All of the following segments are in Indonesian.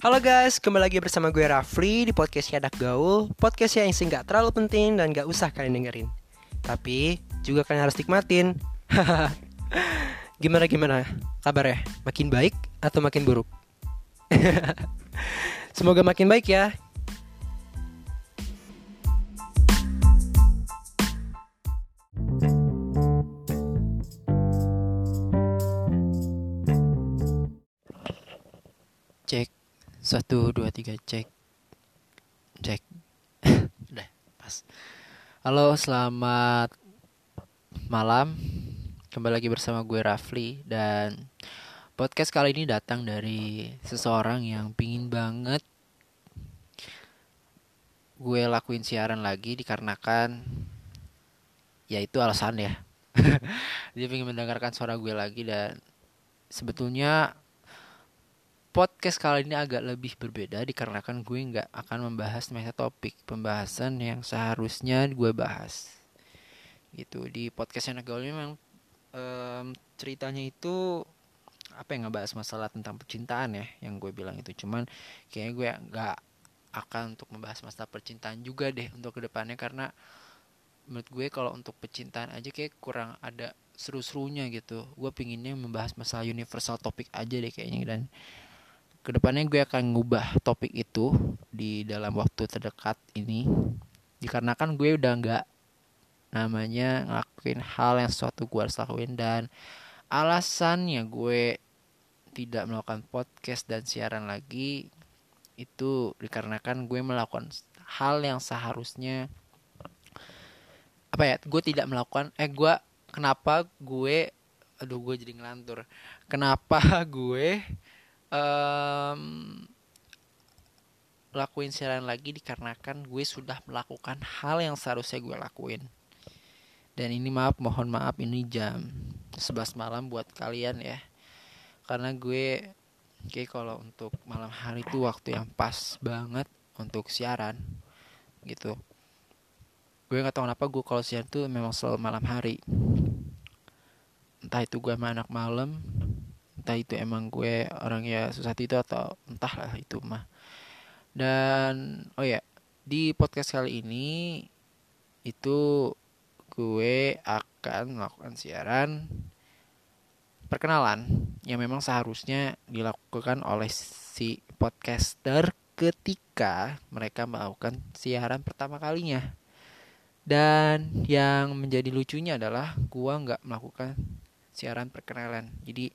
Halo guys, kembali lagi bersama gue Rafli di podcast Anak Gaul Podcast yang nggak terlalu penting dan gak usah kalian dengerin Tapi juga kalian harus nikmatin Gimana-gimana kabar ya? Makin baik atau makin buruk? Semoga makin baik ya Satu, dua, tiga, cek. Cek. Udah, pas. Halo, selamat malam. Kembali lagi bersama gue Rafli Dan podcast kali ini datang dari seseorang yang pingin banget Gue lakuin siaran lagi dikarenakan Ya itu alasan ya. Dia pengen mendengarkan suara gue lagi dan Sebetulnya podcast kali ini agak lebih berbeda dikarenakan gue nggak akan membahas meta topik pembahasan yang seharusnya gue bahas. Gitu di podcast yang gaul memang um, ceritanya itu apa yang ngebahas masalah tentang percintaan ya yang gue bilang itu. Cuman kayaknya gue nggak akan untuk membahas masalah percintaan juga deh untuk ke depannya karena menurut gue kalau untuk percintaan aja kayak kurang ada seru-serunya gitu. Gue pinginnya membahas masalah universal topik aja deh kayaknya dan ke depannya gue akan ngubah topik itu di dalam waktu terdekat ini. Dikarenakan gue udah nggak namanya ngelakuin hal yang suatu gue harus lakuin. Dan alasannya gue tidak melakukan podcast dan siaran lagi itu dikarenakan gue melakukan hal yang seharusnya apa ya gue tidak melakukan eh gue kenapa gue aduh gue jadi ngelantur. Kenapa gue um, lakuin siaran lagi dikarenakan gue sudah melakukan hal yang seharusnya gue lakuin. Dan ini maaf, mohon maaf ini jam 11 malam buat kalian ya. Karena gue kayak kalau untuk malam hari itu waktu yang pas banget untuk siaran gitu. Gue nggak tahu kenapa gue kalau siaran tuh memang selalu malam hari. Entah itu gue sama anak malam entah itu emang gue orang ya susah itu atau entahlah itu mah. Dan oh ya di podcast kali ini itu gue akan melakukan siaran perkenalan yang memang seharusnya dilakukan oleh si podcaster ketika mereka melakukan siaran pertama kalinya. Dan yang menjadi lucunya adalah gue nggak melakukan siaran perkenalan. Jadi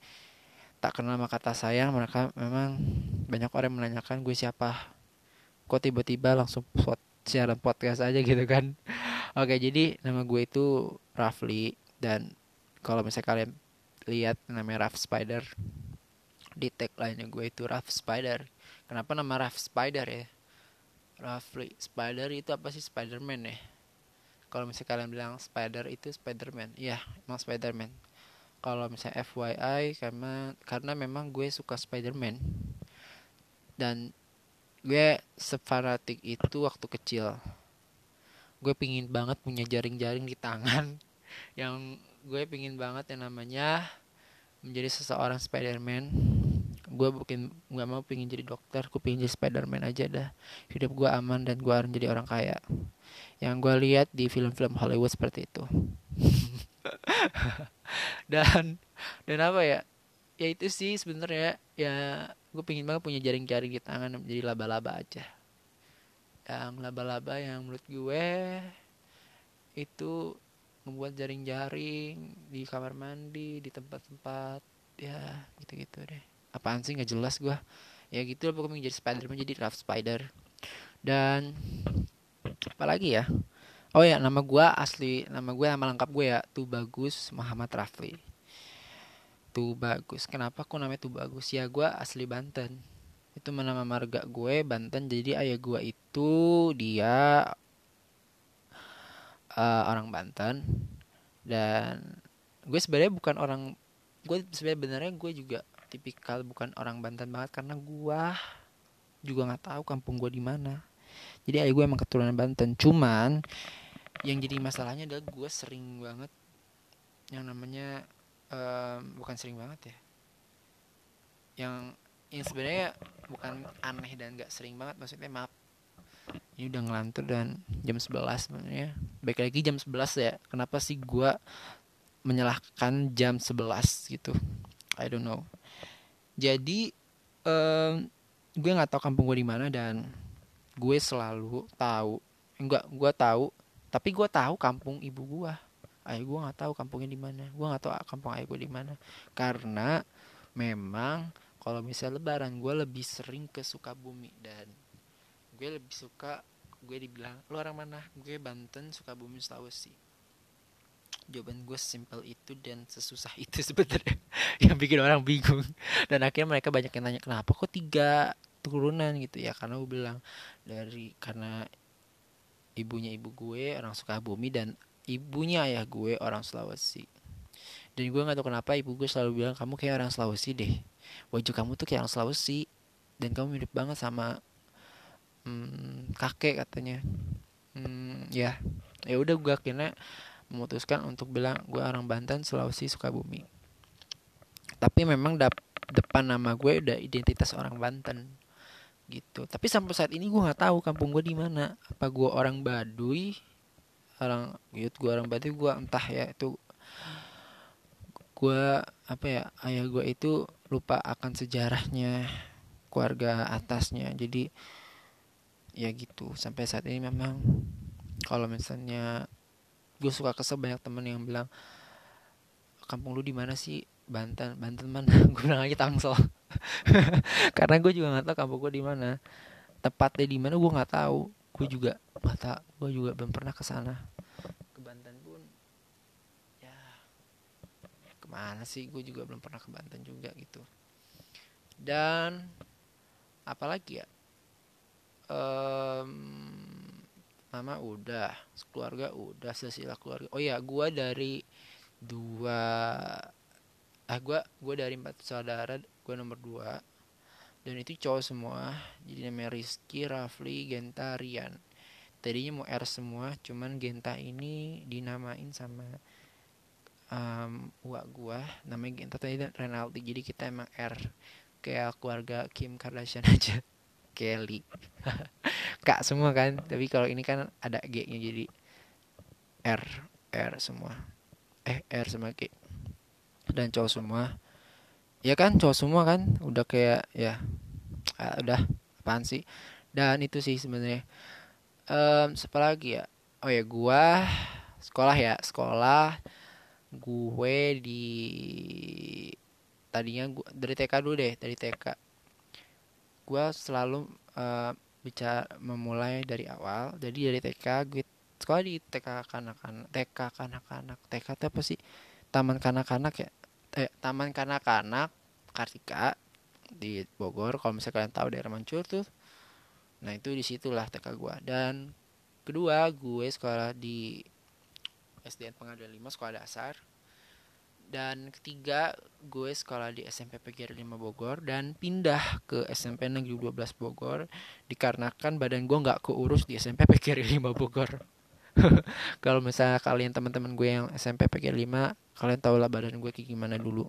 tak kenal maka kata sayang mereka memang banyak orang menanyakan gue siapa. Kok tiba-tiba langsung pot siaran podcast aja gitu kan. Oke jadi nama gue itu Rafli dan kalau misalnya kalian lihat namanya Raf Spider di tagline gue itu Raf Spider. Kenapa nama Raf Spider ya? Rafli Spider itu apa sih? Spiderman ya? Kalau misalnya kalian bilang Spider itu Spiderman. Iya emang Spiderman kalau misalnya FYI karena karena memang gue suka Spider-Man. Dan gue sefanatik itu waktu kecil. Gue pingin banget punya jaring-jaring di tangan. Yang gue pingin banget yang namanya menjadi seseorang Spider-Man. Gue bukan nggak mau pingin jadi dokter gue pingin jadi Spider-Man aja dah. Hidup gue aman dan gue harus jadi orang kaya. Yang gue lihat di film-film Hollywood seperti itu dan dan apa ya? Ya itu sih sebenarnya. Ya gue pingin banget punya jaring-jaring di tangan jadi laba-laba aja. Yang laba-laba yang menurut gue itu membuat jaring-jaring di kamar mandi di tempat-tempat ya gitu-gitu deh. Apaan sih? Nggak jelas gue ya gitu loh pokoknya jadi spider jadi rough spider. Dan apalagi ya Oh ya, nama gue asli, nama gue nama lengkap gue ya, tuh bagus Muhammad Rafli. Tuh bagus. Kenapa kok namanya tuh bagus? Ya gue asli Banten. Itu nama marga gue Banten. Jadi ayah gue itu dia uh, orang Banten dan gue sebenarnya bukan orang gue sebenarnya benernya gue juga tipikal bukan orang Banten banget karena gue juga nggak tahu kampung gue di mana. Jadi ayah gue emang keturunan Banten. Cuman yang jadi masalahnya adalah gue sering banget yang namanya um, bukan sering banget ya. Yang yang sebenarnya bukan aneh dan gak sering banget maksudnya maaf. Ini udah ngelantur dan jam 11 sebenarnya. Baik lagi jam 11 ya. Kenapa sih gue menyalahkan jam 11 gitu? I don't know. Jadi um, gue nggak tahu kampung gue di mana dan gue selalu tahu enggak gue tahu tapi gue tahu kampung ibu gue ayah gue nggak tahu kampungnya di mana. Gue nggak tahu kampung ayah gue di mana. Karena memang kalau misalnya lebaran gue lebih sering ke Sukabumi dan gue lebih suka gue dibilang lu orang mana? Gue Banten Sukabumi Sulawesi. Jawaban gue simpel itu dan sesusah itu sebenarnya. Yang bikin orang bingung. Dan akhirnya mereka banyak yang nanya kenapa kok tiga turunan? Gitu ya. Karena gue bilang dari karena ibunya ibu gue orang Sukabumi dan ibunya ayah gue orang Sulawesi. Dan gue nggak tahu kenapa ibu gue selalu bilang kamu kayak orang Sulawesi deh. Wajah kamu tuh kayak orang Sulawesi. Dan kamu mirip banget sama hmm, kakek katanya. Hmm, ya. Ya udah gue akhirnya memutuskan untuk bilang gue orang Banten Sulawesi Sukabumi. Tapi memang dap depan nama gue udah identitas orang Banten gitu. Tapi sampai saat ini gue nggak tahu kampung gue di mana. Apa gue orang Baduy? Orang gitu gue orang Baduy gue entah ya itu gue apa ya ayah gue itu lupa akan sejarahnya keluarga atasnya. Jadi ya gitu. Sampai saat ini memang kalau misalnya gue suka kesel banyak temen yang bilang kampung lu di mana sih? Banten Banten mana? Gue bilang Tangsel karena gue juga nggak tahu kampung gue di mana. Tepatnya di mana gue nggak tahu. Gue juga nggak tahu. Gue juga belum pernah ke sana. Ke Banten pun ya ke mana sih? Gue juga belum pernah ke Banten juga gitu. Dan apalagi ya? Um, mama udah keluarga udah silsilah keluarga. Oh ya gue dari dua ah gue gue dari empat saudara gue nomor dua. Dan itu cowok semua. Jadi namanya Rizky Rafli Genta Rian. Tadinya mau R semua cuman Genta ini dinamain sama um, uak gue namanya Genta tadi Renaldi. Jadi kita emang R. Kayak keluarga Kim Kardashian aja. Kelly. Kak semua kan. Tapi kalau ini kan ada G nya jadi R. R semua. Eh R sama G. Dan cowok semua ya kan cowok semua kan udah kayak ya ah, udah apaan sih? Dan itu sih sebenarnya. Um, siapa lagi ya? Oh ya gua sekolah ya sekolah gue di tadinya gua dari TK dulu deh dari TK gue selalu uh, bicara memulai dari awal. Jadi dari TK gue sekolah di TK kanak-kanak TK kanak-kanak. TK itu apa sih? Taman kanak-kanak ya eh, taman kanak-kanak Kartika di Bogor. Kalau misalnya kalian tahu daerah Mancur tuh nah itu di situlah TK gue dan kedua gue sekolah di SDN Pengadilan 5 sekolah dasar. Dan ketiga gue sekolah di SMP PGRI 5 Bogor. Dan pindah ke SMP Negeri 12 Bogor dikarenakan badan gue nggak keurus di SMP PGRI 5 Bogor kalau misalnya kalian teman-teman gue yang SMP PGRI 5 kalian tau lah badan gue kayak gimana dulu.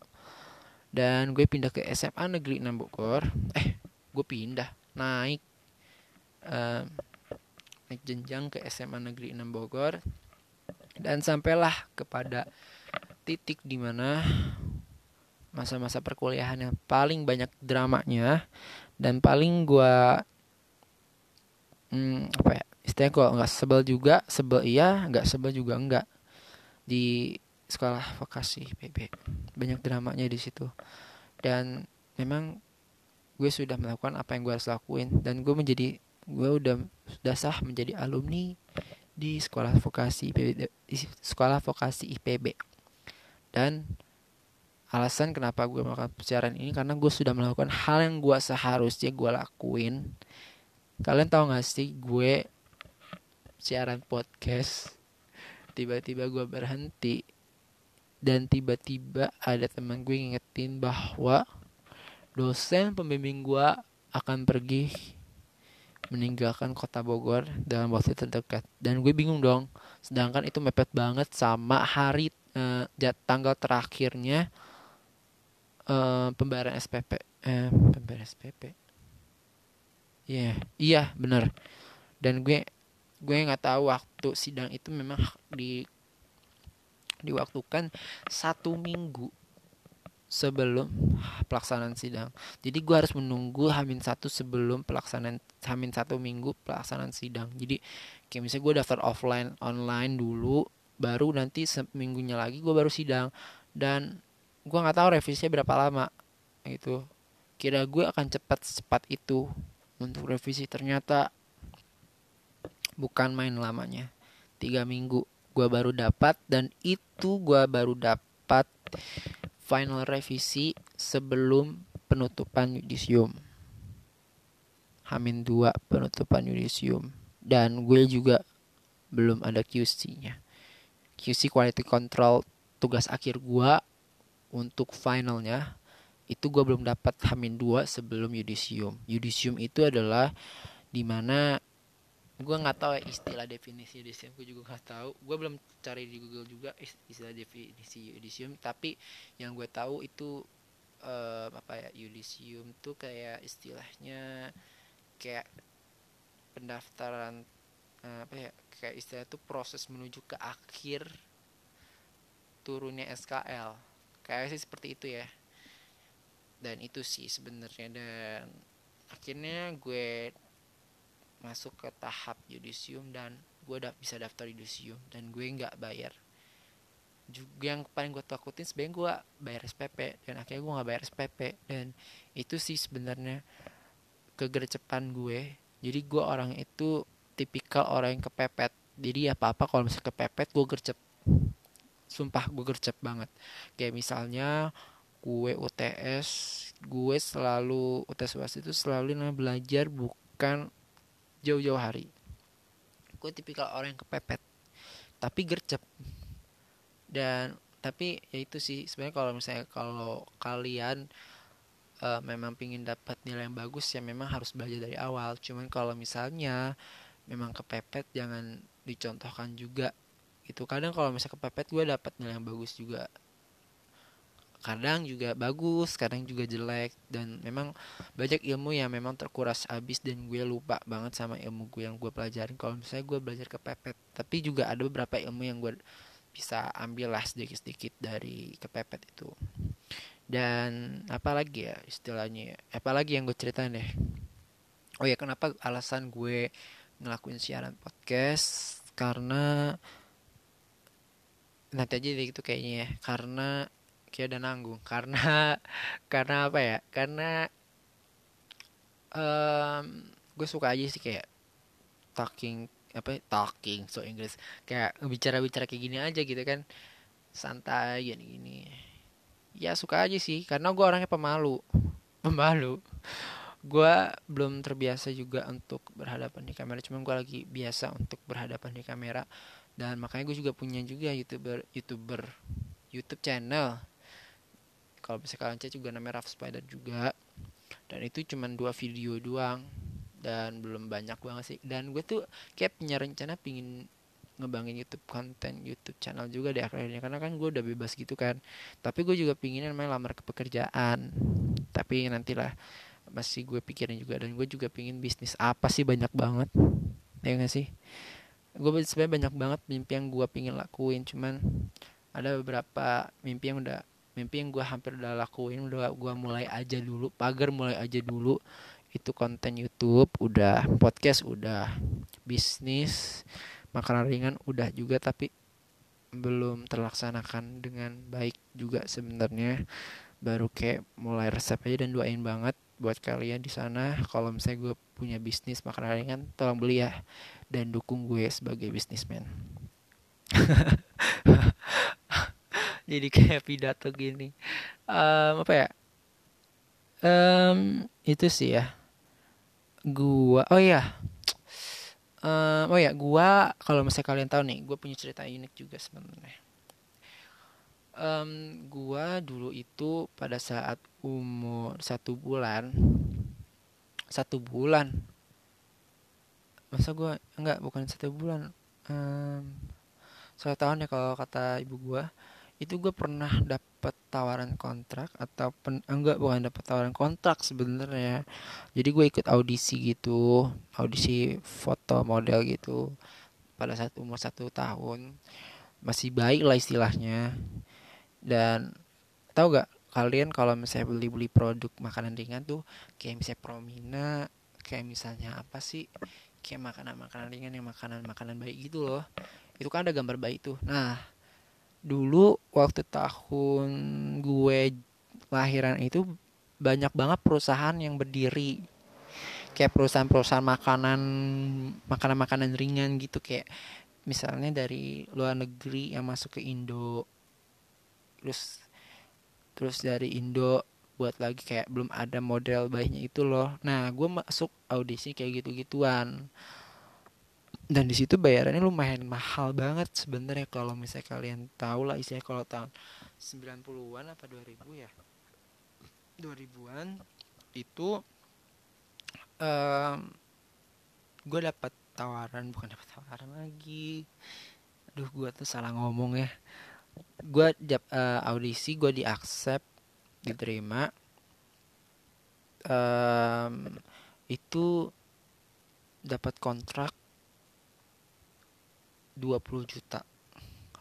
Dan gue pindah ke SMA Negeri 6 Bogor. Eh gue pindah naik uh, naik jenjang ke SMA Negeri 6 Bogor. Dan sampailah kepada titik di mana masa-masa perkuliahan yang paling banyak dramanya dan paling gue hmm, apa ya istilahnya kok nggak sebel juga sebel iya nggak sebel juga enggak di sekolah vokasi PB banyak dramanya di situ. Dan memang gue sudah melakukan apa yang gue harus lakuin. Dan gue menjadi gue udah sudah sah menjadi alumni di sekolah vokasi IPB, di sekolah vokasi IPB dan alasan kenapa gue melakukan pencarian ini karena gue sudah melakukan hal yang gue seharusnya gue lakuin. Kalian tahu gak sih gue siaran podcast tiba-tiba gue berhenti dan tiba-tiba ada teman gue ngingetin bahwa dosen pembimbing gue akan pergi meninggalkan kota Bogor dalam waktu terdekat dan gue bingung dong sedangkan itu mepet banget sama hari uh, tanggal terakhirnya uh, pembayaran SPP eh pembayaran SPP Iya, yeah, iya bener. Dan gue gue nggak tahu waktu sidang itu memang di diwaktukan satu minggu sebelum pelaksanaan sidang. Jadi gue harus menunggu hamin satu sebelum pelaksanaan hamin satu minggu pelaksanaan sidang. Jadi kayak misalnya gue daftar offline online dulu, baru nanti seminggunya lagi gue baru sidang. Dan gue nggak tahu revisinya berapa lama gitu. Kira gue akan cepat cepat itu untuk revisi ternyata bukan main lamanya. Tiga minggu gue baru dapat dan itu gue baru dapat final revisi sebelum penutupan yudisium. Hamin 2 penutupan yudisium. Dan gue juga belum ada QC-nya. QC quality control tugas akhir gue untuk finalnya itu gue belum dapat Hamin 2 sebelum yudisium. Yudisium itu adalah di mana gue nggak tahu ya istilah definisi yudisium gue juga nggak tahu. Gue belum cari di Google juga istilah definisi yudisium tapi yang gue tahu itu uh, apa ya yudisium tuh kayak istilahnya kayak pendaftaran uh, apa ya kayak istilah itu proses menuju ke akhir turunnya SKL kayak sih seperti itu ya. Dan itu sih sebenarnya dan akhirnya gue masuk ke tahap yudisium dan gue udah bisa daftar yudisium dan gue nggak bayar. Juga yang paling gue takutin sebenarnya gue bayar SPP dan akhirnya gue nggak bayar SPP dan itu sih sebenarnya kegercepan gue. Jadi gue orang itu tipikal orang yang kepepet. Jadi apa apa kalau misalnya kepepet gue gercep. Sumpah gue gercep banget. Kayak misalnya gue UTS gue selalu UTS was itu selalu belajar bukan jauh-jauh hari. Gue tipikal orang yang kepepet tapi gercep. Dan tapi ya itu sih sebenarnya kalau misalnya kalau kalian uh, memang pingin dapat nilai yang bagus ya memang harus belajar dari awal. Cuman kalau misalnya memang kepepet jangan dicontohkan juga. Itu kadang kalau misalnya kepepet gue dapat nilai yang bagus juga kadang juga bagus kadang juga jelek dan memang banyak ilmu yang memang terkuras habis dan gue lupa banget sama ilmu gue yang gue pelajarin. Kalau misalnya gue belajar kepepet tapi juga ada beberapa ilmu yang gue bisa ambil lah sedikit-sedikit dari kepepet itu. Dan apalagi ya istilahnya ya? Apalagi yang gue ceritain deh? Oh ya kenapa alasan gue ngelakuin siaran podcast? Karena nanti aja deh gitu kayaknya ya. Karena kayak udah nanggung. Karena karena apa ya? Karena um, gue suka aja sih kayak talking apa ya, talking so Inggris. Kayak bicara-bicara kayak gini aja gitu kan. Santai gini gini ya suka aja sih. Karena gue orangnya pemalu. Pemalu. Gue belum terbiasa juga untuk berhadapan di kamera. Cuman gue lagi biasa untuk berhadapan di kamera. Dan makanya gue juga punya juga youtuber youtuber YouTube channel kalau bisa kalian cek juga namanya Rough Spider juga. Dan itu cuma dua video doang. Dan belum banyak banget sih. Dan gue tuh kayak punya rencana pingin ngebangin YouTube konten YouTube channel juga deh akhirnya. Karena kan gue udah bebas gitu kan. Tapi gue juga pingin namanya lamar ke pekerjaan tapi nantilah masih gue pikirin juga. Dan gue juga pingin bisnis apa sih banyak banget. Ya gak sih? Gue sebenarnya banyak banget mimpi yang gue pingin lakuin. Cuman ada beberapa mimpi yang udah mimpi yang gue hampir udah lakuin udah gue mulai aja dulu pagar mulai aja dulu itu konten YouTube udah podcast udah bisnis makanan ringan udah juga tapi belum terlaksanakan dengan baik juga sebenarnya. Baru kayak mulai resep aja dan doain banget buat kalian di sana. Kalau misalnya gue punya bisnis makanan ringan tolong beli ya dan dukung gue sebagai bisnismen jadi kayak pidato gini. Um, apa ya? Um, itu sih ya. Gua oh ya um, oh ya gua kalau misalnya kalian tahu nih gua punya cerita unik juga sebenarnya. Um, gua dulu itu pada saat umur satu bulan satu bulan. Masa gua enggak bukan satu bulan. Um, satu tahun ya kalau kata ibu gua itu gue pernah dapet tawaran kontrak atau pen, enggak bukan dapet tawaran kontrak sebenarnya. Jadi gue ikut audisi gitu audisi foto model gitu pada saat umur satu tahun. Masih baik lah istilahnya. Dan tau gak kalian kalau misalnya beli-beli produk makanan ringan tuh kayak misalnya Promina kayak misalnya apa sih kayak makanan-makanan ringan yang makanan-makanan baik gitu loh. Itu kan ada gambar baik tuh. Nah dulu waktu tahun gue lahiran itu banyak banget perusahaan yang berdiri. Kayak perusahaan-perusahaan makanan makanan-makanan ringan gitu. Kayak misalnya dari luar negeri yang masuk ke Indo. Terus terus dari Indo buat lagi kayak belum ada model baiknya itu loh. Nah gue masuk audisi kayak gitu gituan dan di situ bayarannya lumayan mahal banget sebenarnya kalau misalnya kalian tahu lah isinya kalau tahun 90-an apa 2000 ya? 2000-an itu um, gue dapat tawaran bukan dapat tawaran lagi. Aduh gue tuh salah ngomong ya. Gue uh, audisi gue di accept diterima. Um, itu dapat kontrak 20 juta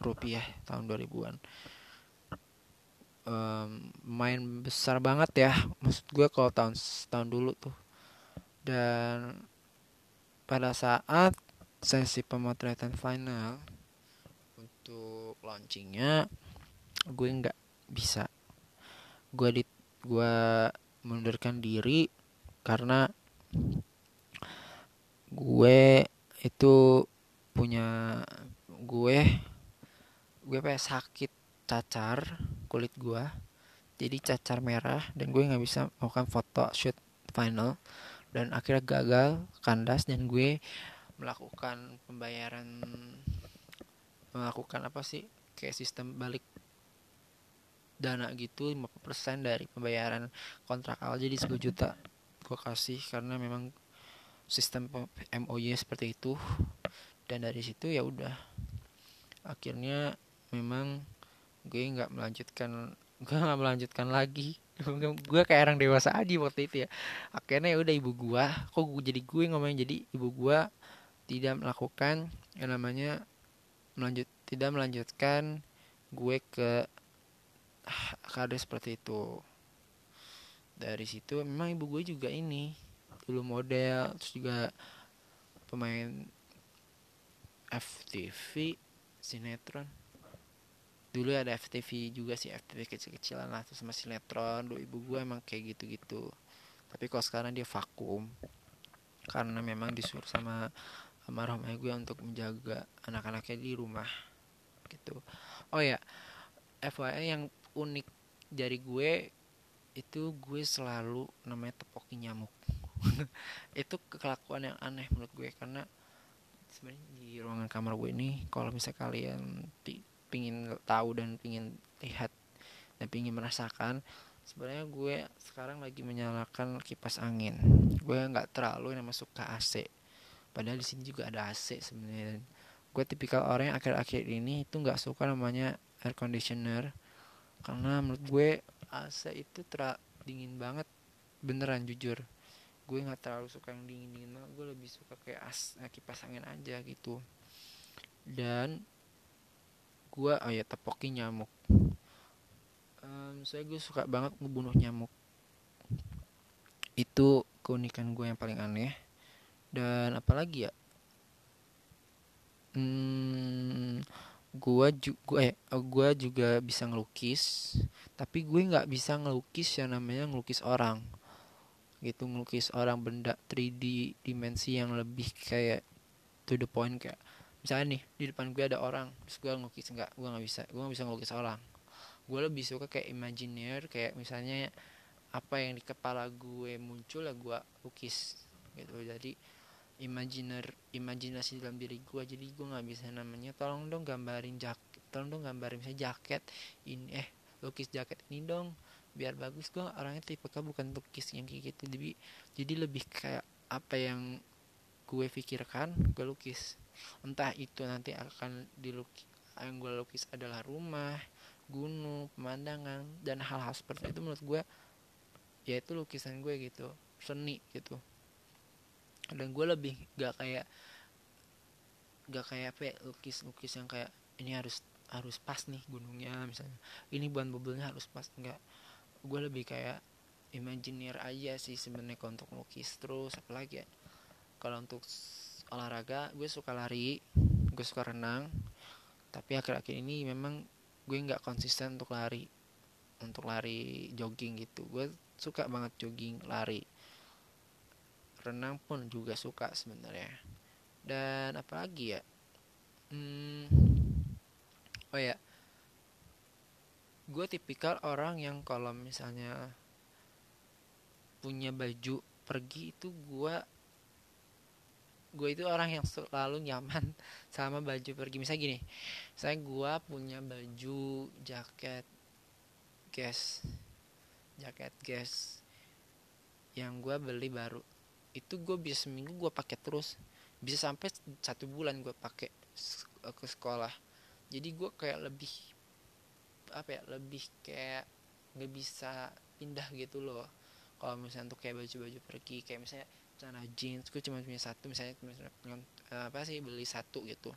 rupiah tahun 2000-an um, main besar banget ya maksud gue kalau tahun tahun dulu tuh. Dan pada saat sesi pemotretan final untuk launchingnya gue nggak bisa. Gue di gue mundurkan diri karena gue itu punya gue gue kayak sakit cacar kulit gue jadi cacar merah dan gue nggak bisa melakukan foto shoot final dan akhirnya gagal kandas dan gue melakukan pembayaran melakukan apa sih kayak sistem balik dana gitu 50% dari pembayaran kontrak awal jadi 10 juta gue kasih karena memang sistem MOY seperti itu dan dari situ ya udah. Akhirnya memang gue nggak melanjutkan gue nggak melanjutkan lagi. Gue kayak orang dewasa aja waktu itu ya. Akhirnya ya udah ibu gue kok gue jadi gue ngomongin jadi ibu gue tidak melakukan yang namanya melanjut tidak melanjutkan gue ke kader seperti itu. Dari situ memang ibu gue juga ini dulu model terus juga pemain FTV sinetron. Dulu ada FTV juga sih FTV kecil-kecilan lah terus sama sinetron. Dulu ibu gue emang kayak gitu-gitu. Tapi kalau sekarang dia vakum. Karena memang disuruh sama almarhum gue untuk menjaga anak-anaknya di rumah gitu. Oh ya FYI yang unik dari gue itu gue selalu namanya tepoki nyamuk. Itu kelakuan yang aneh menurut gue karena sebenarnya di ruangan kamar gue ini kalau misalnya kalian pingin tahu dan pingin lihat dan pingin merasakan sebenarnya gue sekarang lagi menyalakan kipas angin. Gue nggak terlalu yang masuk ke AC padahal di sini juga ada AC sebenarnya. Gue tipikal orang yang akhir-akhir ini itu nggak suka namanya air conditioner. Karena menurut gue AC itu ter dingin banget beneran jujur gue nggak terlalu suka yang dingin dingin banget gue lebih suka kayak as eh, kipas angin aja gitu. Dan gue oh ya tepoki nyamuk. Um, saya gue suka banget ngebunuh nyamuk. Itu keunikan gue yang paling aneh. Dan apalagi ya? Hmm, gue juga eh gue juga bisa ngelukis tapi gue nggak bisa ngelukis yang namanya ngelukis orang gitu ngelukis orang benda 3D dimensi yang lebih kayak to the point kayak misalnya nih di depan gue ada orang terus gue ngelukis enggak gue nggak bisa gue nggak bisa ngelukis orang. Gue lebih suka kayak imajiner kayak misalnya apa yang di kepala gue muncul ya gue lukis gitu. Jadi imajiner imajinasi dalam diri gue jadi gue nggak bisa namanya tolong dong gambarin jaket tolong dong gambarin misalnya jaket ini eh lukis jaket ini dong biar bagus gue orangnya tipe bukan lukis yang kayak gitu. Jadi jadi lebih kayak apa yang gue pikirkan gue lukis. Entah itu nanti akan dilukis yang gue lukis adalah rumah gunung pemandangan dan hal-hal seperti itu menurut gue ya itu lukisan gue gitu seni gitu. Dan gue lebih gak kayak gak kayak apa ya, lukis lukis yang kayak ini harus harus pas nih gunungnya misalnya. Ini buan bubulnya harus pas. Enggak gue lebih kayak imajiner aja sih sebenarnya untuk lukis terus apalagi ya. Kalau untuk olahraga gue suka lari gue suka renang. Tapi akhir-akhir ini memang gue nggak konsisten untuk lari untuk lari jogging gitu. Gue suka banget jogging lari. Renang pun juga suka sebenarnya. Dan apalagi ya? Hmm, oh ya gue tipikal orang yang kalau misalnya punya baju pergi itu gue gue itu orang yang selalu nyaman sama baju pergi. Misalnya gini saya gue punya baju jaket gas jaket gas yang gue beli baru itu gue bisa seminggu gue pakai terus. Bisa sampai satu bulan gue pakai ke sekolah. Jadi gue kayak lebih apa ya lebih kayak nggak bisa pindah gitu loh. Kalau misalnya untuk kayak baju-baju pergi kayak misalnya celana jeans gue cuma punya satu misalnya, misalnya apa sih beli satu gitu.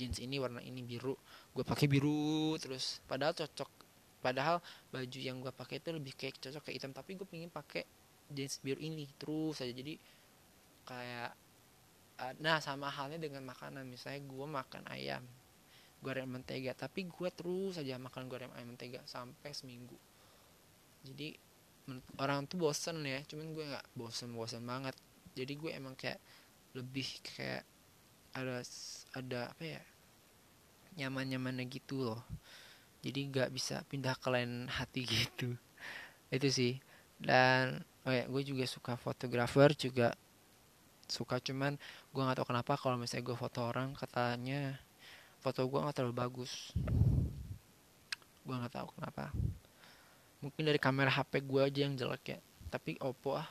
Jeans ini warna ini biru gue pakai biru terus padahal cocok padahal baju yang gue pakai itu lebih kayak cocok kayak hitam tapi gue pengen pakai jeans biru ini terus saja jadi kayak nah sama halnya dengan makanan misalnya gue makan ayam goreng mentega. Tapi gue terus saja makan goreng ayam mentega sampai seminggu. Jadi orang tuh bosen ya. Cuman gue nggak bosen bosen banget. Jadi gue emang kayak lebih kayak ada ada apa ya nyaman nyamannya gitu loh. Jadi nggak bisa pindah ke lain hati gitu. Itu sih. Dan oh ya gue juga suka fotografer juga. Suka cuman gue nggak tahu kenapa kalau misalnya gue foto orang katanya foto gue nggak terlalu bagus. Gue nggak tahu kenapa. Mungkin dari kamera HP gue aja yang jelek ya. Tapi Oppo ah.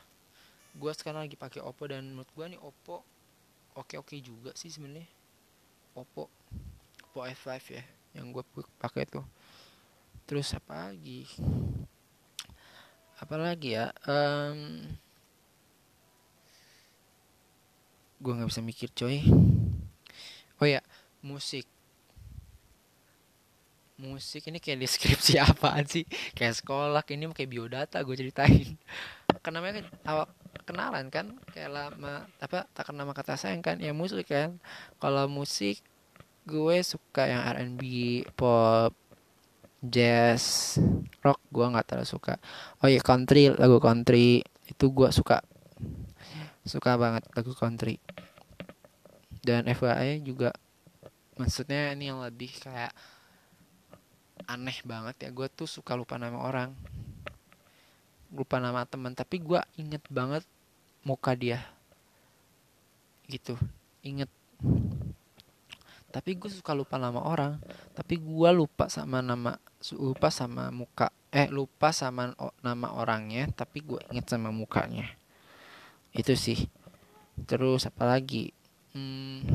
Gue sekarang lagi pakai Oppo dan menurut gue nih Oppo oke oke juga sih sebenarnya. Oppo Oppo F5 ya yang gue pakai tuh. Terus apa lagi? Apa lagi ya? Um, gue nggak bisa mikir coy. Oh ya musik musik ini kayak deskripsi apaan sih? Kayak sekolah ini kayak biodata gue ceritain. Karena kan awak kenalan kan? Kayak lama apa tak kenal nama kata sayang kan? Ya musik kan? Kalau musik gue suka yang R&B pop jazz rock gue nggak terlalu suka. Oh iya country lagu country itu gue suka. Suka banget lagu country. Dan FYI juga maksudnya ini yang lebih kayak aneh banget ya. Gue tuh suka lupa nama orang. Lupa nama teman tapi gue inget banget muka dia. Gitu. Inget. Tapi gue suka lupa nama orang. Tapi gue lupa sama nama lupa sama muka eh lupa sama nama orangnya tapi gue inget sama mukanya. Itu sih. Terus apa lagi? Hmm,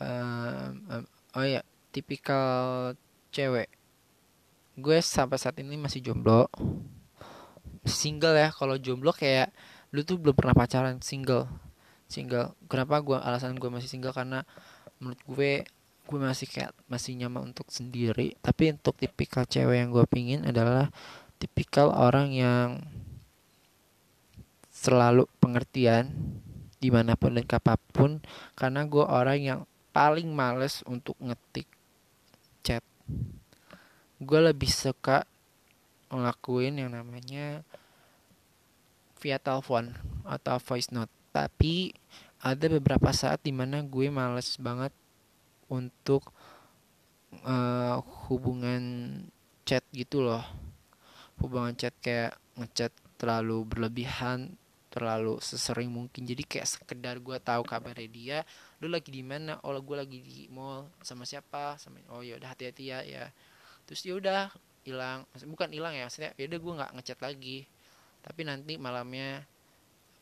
um, um, oh ya tipikal cewek. Gue sampai saat ini masih jomblo. Single ya. Kalau jomblo kayak lu tuh belum pernah pacaran single. Single. Kenapa gue alasan gue masih single? Karena menurut gue gue masih kayak masih nyaman untuk sendiri. Tapi untuk tipikal cewek yang gue pingin adalah tipikal orang yang selalu pengertian di mana pun dan kapan pun. Karena gue orang yang paling males untuk ngetik gue lebih suka ngelakuin yang namanya via telepon atau voice note. Tapi ada beberapa saat di mana gue males banget untuk uh, hubungan chat gitu loh. Hubungan chat kayak ngechat terlalu berlebihan terlalu sesering mungkin. Jadi kayak sekedar gue tahu kabarnya dia lu lagi di mana? Oh gue lagi di mall. Sama siapa? Sama oh ya udah hati-hati ya ya. Terus ya udah hilang. Bukan hilang ya maksudnya ya udah gue nggak ngechat lagi. Tapi nanti malamnya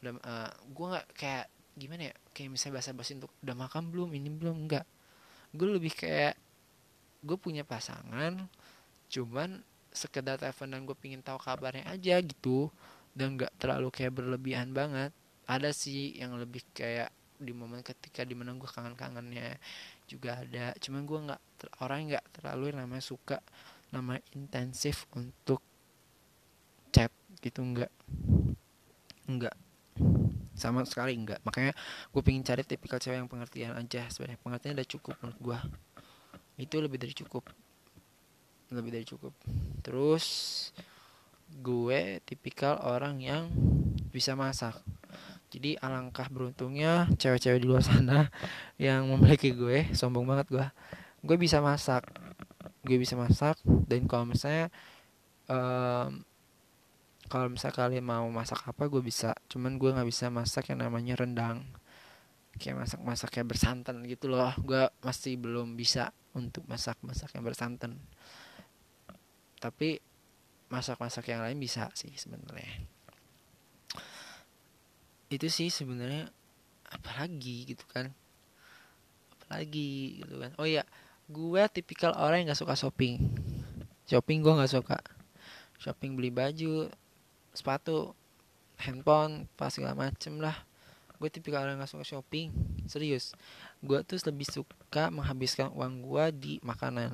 udah uh, gue nggak kayak gimana ya kayak misalnya bahasa basi untuk udah makan belum? Ini belum? Enggak gue lebih kayak gue punya pasangan cuman sekedar telepon dan gue pingin tahu kabarnya aja gitu. Dan nggak terlalu kayak berlebihan banget. Ada sih yang lebih kayak di momen ketika di mana gue kangen-kangennya juga ada. Cuman gue nggak orang nggak terlalu yang namanya suka nama intensif untuk chat gitu nggak. Nggak. Sama sekali enggak makanya gue pengen cari tipikal cewek yang pengertian aja. Sebenarnya pengertian udah cukup menurut gue itu lebih dari cukup. Lebih dari cukup. Terus gue tipikal orang yang bisa masak jadi alangkah beruntungnya cewek-cewek di luar sana yang memiliki gue sombong banget gue gue bisa masak. Gue bisa masak dan kalau misalnya um, kalau misalnya kalian mau masak apa gue bisa. Cuman gue nggak bisa masak yang namanya rendang. Kayak masak masak kayak bersantan gitu loh. Gue masih belum bisa untuk masak masak yang bersantan. Tapi masak masak yang lain bisa sih sebenarnya itu sih sebenarnya apalagi gitu kan. Apalagi gitu kan. Oh ya gue tipikal orang yang nggak suka shopping. Shopping gue nggak suka. Shopping beli baju sepatu handphone pas segala macem lah. Gue tipikal orang gak suka shopping. Serius. Gue tuh lebih suka menghabiskan uang gue di makanan.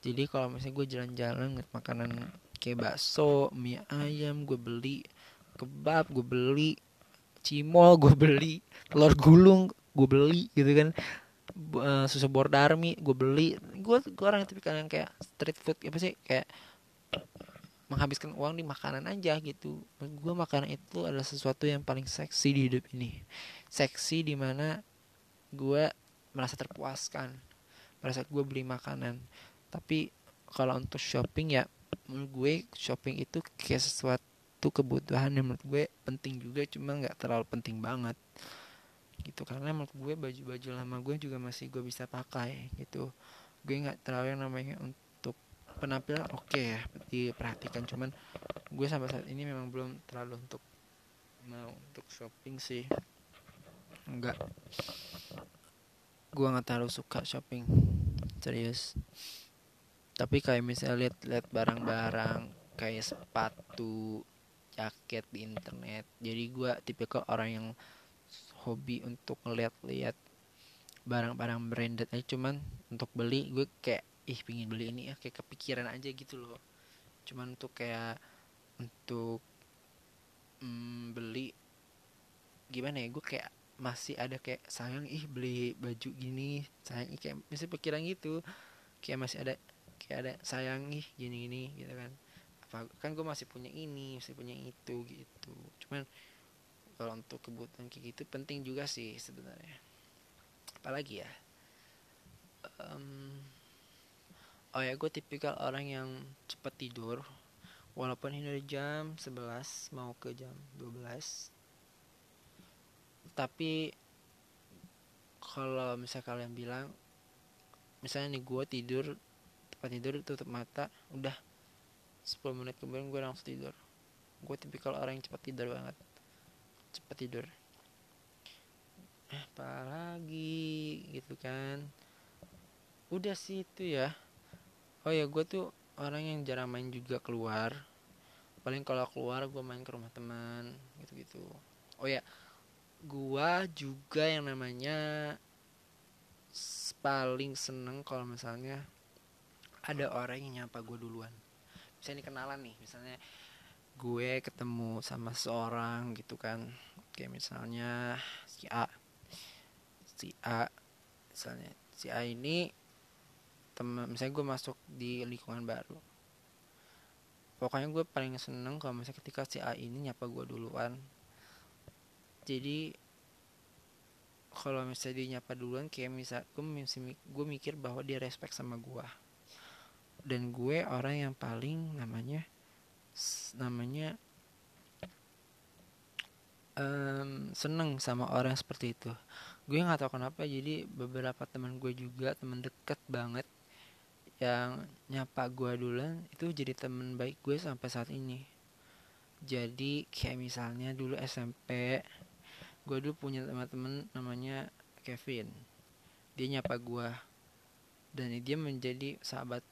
Jadi kalau misalnya gue jalan-jalan makanan kayak bakso mie ayam gue beli kebab gue beli cimol gue beli. Telur gulung gue beli gitu kan. Uh, susu bordarmi gue beli. Gue gue orang tipikal yang kayak street food apa sih kayak menghabiskan uang di makanan aja gitu. Gue makanan itu adalah sesuatu yang paling seksi di hidup ini. Seksi di mana gue merasa terpuaskan saat gue beli makanan. Tapi kalau untuk shopping ya menurut gue shopping itu kayak sesuatu kebutuhan yang menurut gue penting juga cuma nggak terlalu penting banget. Gitu karena menurut gue baju-baju lama gue juga masih gue bisa pakai gitu. Gue nggak terlalu yang namanya penampilan oke okay ya diperhatikan cuman gue sampai saat ini memang belum terlalu untuk mau untuk shopping sih. Enggak gue nggak terlalu suka shopping serius. Tapi kayak misalnya lihat-lihat barang-barang kayak sepatu jaket di internet. Jadi gue tipikal orang yang hobi untuk ngeliat-liat barang-barang branded aja. Cuman untuk beli gue kayak ih pingin beli ini ya kayak kepikiran aja gitu loh. Cuman untuk kayak untuk mm, beli gimana ya gue kayak masih ada kayak sayang ih beli baju gini sayang ih kayak masih pikiran gitu. Kayak masih ada kayak ada sayang ih gini gini gitu kan apa kan gue masih punya ini masih punya itu gitu. Cuman kalau untuk kebutuhan kayak gitu penting juga sih sebenarnya. Apalagi ya? Um, oh ya gue tipikal orang yang cepat tidur walaupun ini udah jam 11 mau ke jam 12 tapi kalau misalnya kalian bilang misalnya nih gue tidur tempat tidur tutup mata udah 10 menit kemudian gue langsung tidur. Gue tipikal orang yang cepat tidur banget. Cepat tidur. Eh apalagi gitu kan. Udah sih itu ya. Oh ya gue tuh orang yang jarang main juga keluar. Paling kalau keluar gue main ke rumah teman gitu gitu oh ya gue juga yang namanya paling seneng kalau misalnya ada orang yang nyapa gue duluan misalnya kenalan nih misalnya gue ketemu sama seorang gitu kan. Kayak misalnya si A si A misalnya si A ini teman misalnya gue masuk di lingkungan baru. Pokoknya gue paling seneng kalau misalnya ketika si A ini nyapa gue duluan. Jadi kalau misalnya dia nyapa duluan kayak misal gue gue mikir bahwa dia respect sama gue dan gue orang yang paling namanya namanya um, seneng sama orang seperti itu. Gue nggak tahu kenapa jadi beberapa teman gue juga teman deket banget yang nyapa gue duluan itu jadi temen baik gue sampai saat ini. Jadi kayak misalnya dulu SMP gue dulu punya teman-teman namanya Kevin. Dia nyapa gue. Dan dia menjadi sahabat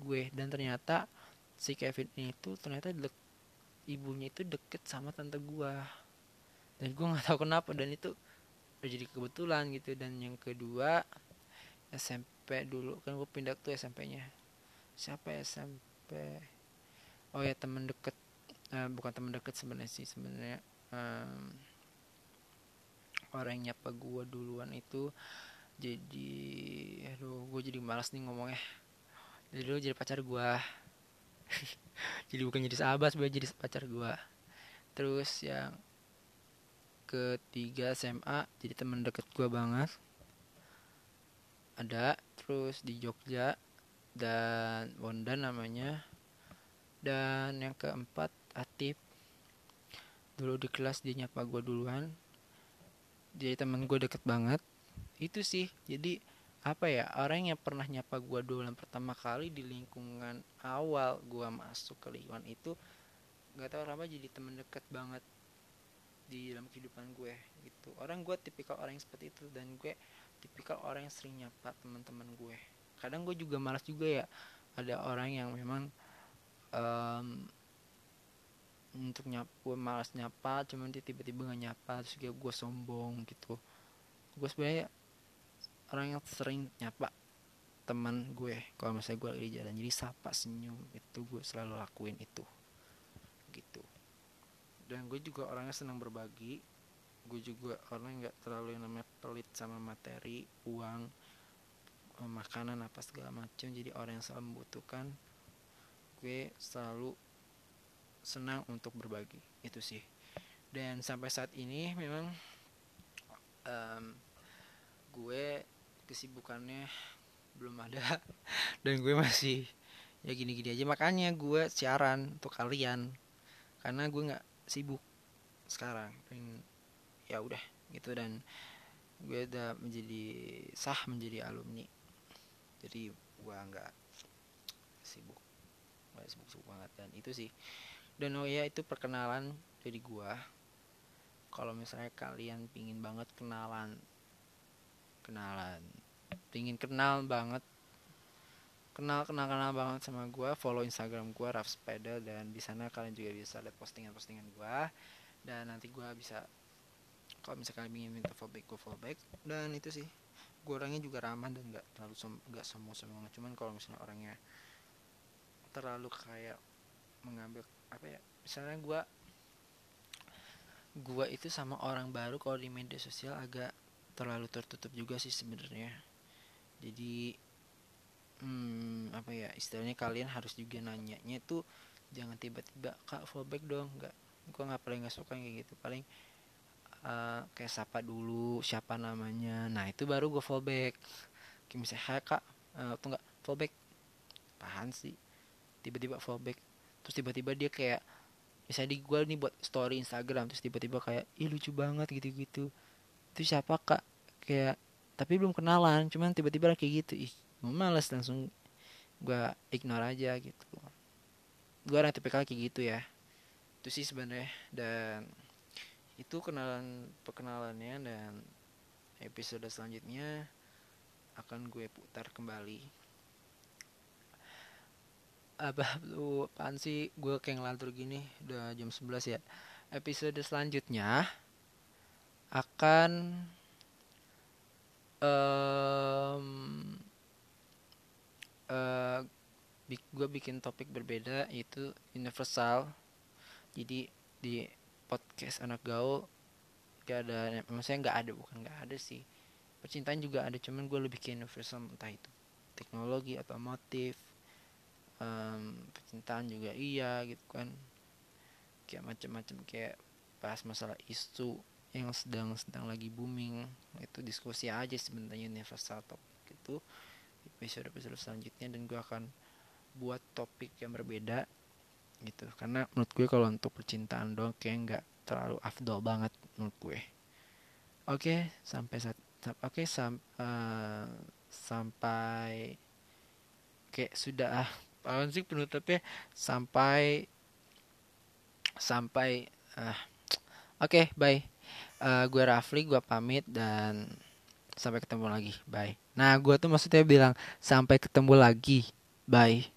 gue. Dan ternyata si Kevin ini tuh ternyata dek, ibunya itu deket sama tante gue dan gue nggak tahu kenapa dan itu udah jadi kebetulan gitu. Dan yang kedua SMP dulu. Kan gue pindah tuh SMP-nya siapa ya SMP oh ya temen deket. Uh, bukan temen deket sebenarnya sih sebenarnya um, orang yang nyapa gue duluan itu. Jadi aduh gue jadi malas nih ngomongnya jadi dulu jadi pacar gue jadi bukan jadi sahabat sebenarnya jadi pacar gue terus yang ketiga SMA jadi temen deket gue banget. Ada terus di Jogja dan Wonda namanya. Dan yang keempat Atip. Dulu di kelas dia nyapa gue duluan. Jadi temen gue deket banget. Itu sih jadi apa ya orang yang pernah nyapa gue duluan pertama kali di lingkungan awal gue masuk ke lingkungan itu nggak tahu kenapa jadi temen deket banget di dalam kehidupan gue gitu. Orang gue tipikal orang yang seperti itu dan gue tipikal orang yang sering nyapa teman-teman gue. Kadang gue juga malas juga ya ada orang yang memang um, untuk nyapa gue malas nyapa cuman dia tiba-tiba gak nyapa terus kayak gue sombong gitu. Gue sebenarnya orang yang sering nyapa teman gue kalau misalnya gue lagi di jalan. Jadi sapa senyum itu gue selalu lakuin itu. Gitu. Dan gue juga orangnya senang berbagi. Gue juga orang nggak terlalu yang namanya pelit sama materi uang eh, makanan apa segala macam jadi orang yang selalu membutuhkan gue selalu senang untuk berbagi. Itu sih. Dan sampai saat ini memang um, gue kesibukannya belum ada dan gue masih ya gini-gini aja. Makanya gue siaran untuk kalian karena gue nggak sibuk sekarang dan ya udah gitu. Dan gue udah menjadi sah menjadi alumni. Jadi gue nggak sibuk nggak sibuk sibuk banget. Dan itu sih. Dan oh ya itu perkenalan dari gua kalau misalnya kalian pingin banget kenalan kenalan pingin kenal banget. Kenal kenal kenal banget sama gua. Follow instagram gua Raf Sepeda dan di sana kalian juga bisa lihat postingan postingan gua. Dan nanti gua bisa kalau misalnya kalian ingin minta fallback gua fallback dan itu sih gua orangnya juga ramah dan nggak terlalu nggak sombong sombong cuman kalau misalnya orangnya terlalu kayak mengambil apa ya misalnya gue gue itu sama orang baru kalau di media sosial agak terlalu tertutup juga sih sebenarnya jadi hmm, apa ya istilahnya kalian harus juga nanyanya itu jangan tiba-tiba kak fallback dong. Nggak gue nggak paling nggak suka kayak gitu. Paling uh, kayak sapa dulu siapa namanya. Nah itu baru gue fallback. Kayak misalnya hai kak. Uh, tuh nggak fallback. Pahan sih? Tiba-tiba fallback. Terus tiba-tiba dia kayak misalnya di gue nih buat story Instagram terus tiba-tiba kayak ih lucu banget gitu-gitu. Itu siapa kak? Kayak tapi belum kenalan cuman tiba-tiba kayak gitu. Ih gue males langsung gue ignore aja gitu. Gue orang tipikal kayak gitu ya. Itu sih sebenarnya. Dan itu kenalan perkenalannya dan episode selanjutnya akan gue putar kembali. Apa lu apaan sih? Gue kayak ngelantur gini udah jam 11 ya. Episode selanjutnya akan um, uh, gue bikin topik berbeda yaitu universal. Jadi di podcast anak gaul gak ada maksudnya nggak ada bukan nggak ada sih. Percintaan juga ada cuman gue lebih ke universal entah itu teknologi atau motif. Um, percintaan juga iya gitu kan. Kayak macam-macam kayak bahas masalah isu yang sedang sedang lagi booming. Itu diskusi aja sebenarnya universal topik itu episode episode selanjutnya. Dan gue akan buat topik yang berbeda gitu. Karena menurut gue kalau untuk percintaan doang kayak nggak terlalu afdol banget menurut gue. Oke sampai saat oke sam, uh, sampai kayak sudah ah apaan sih penutupnya? Sampai sampai uh, oke okay, bye uh, gue Rafli gue pamit dan sampai ketemu lagi. Bye. Nah gue tuh maksudnya bilang sampai ketemu lagi. Bye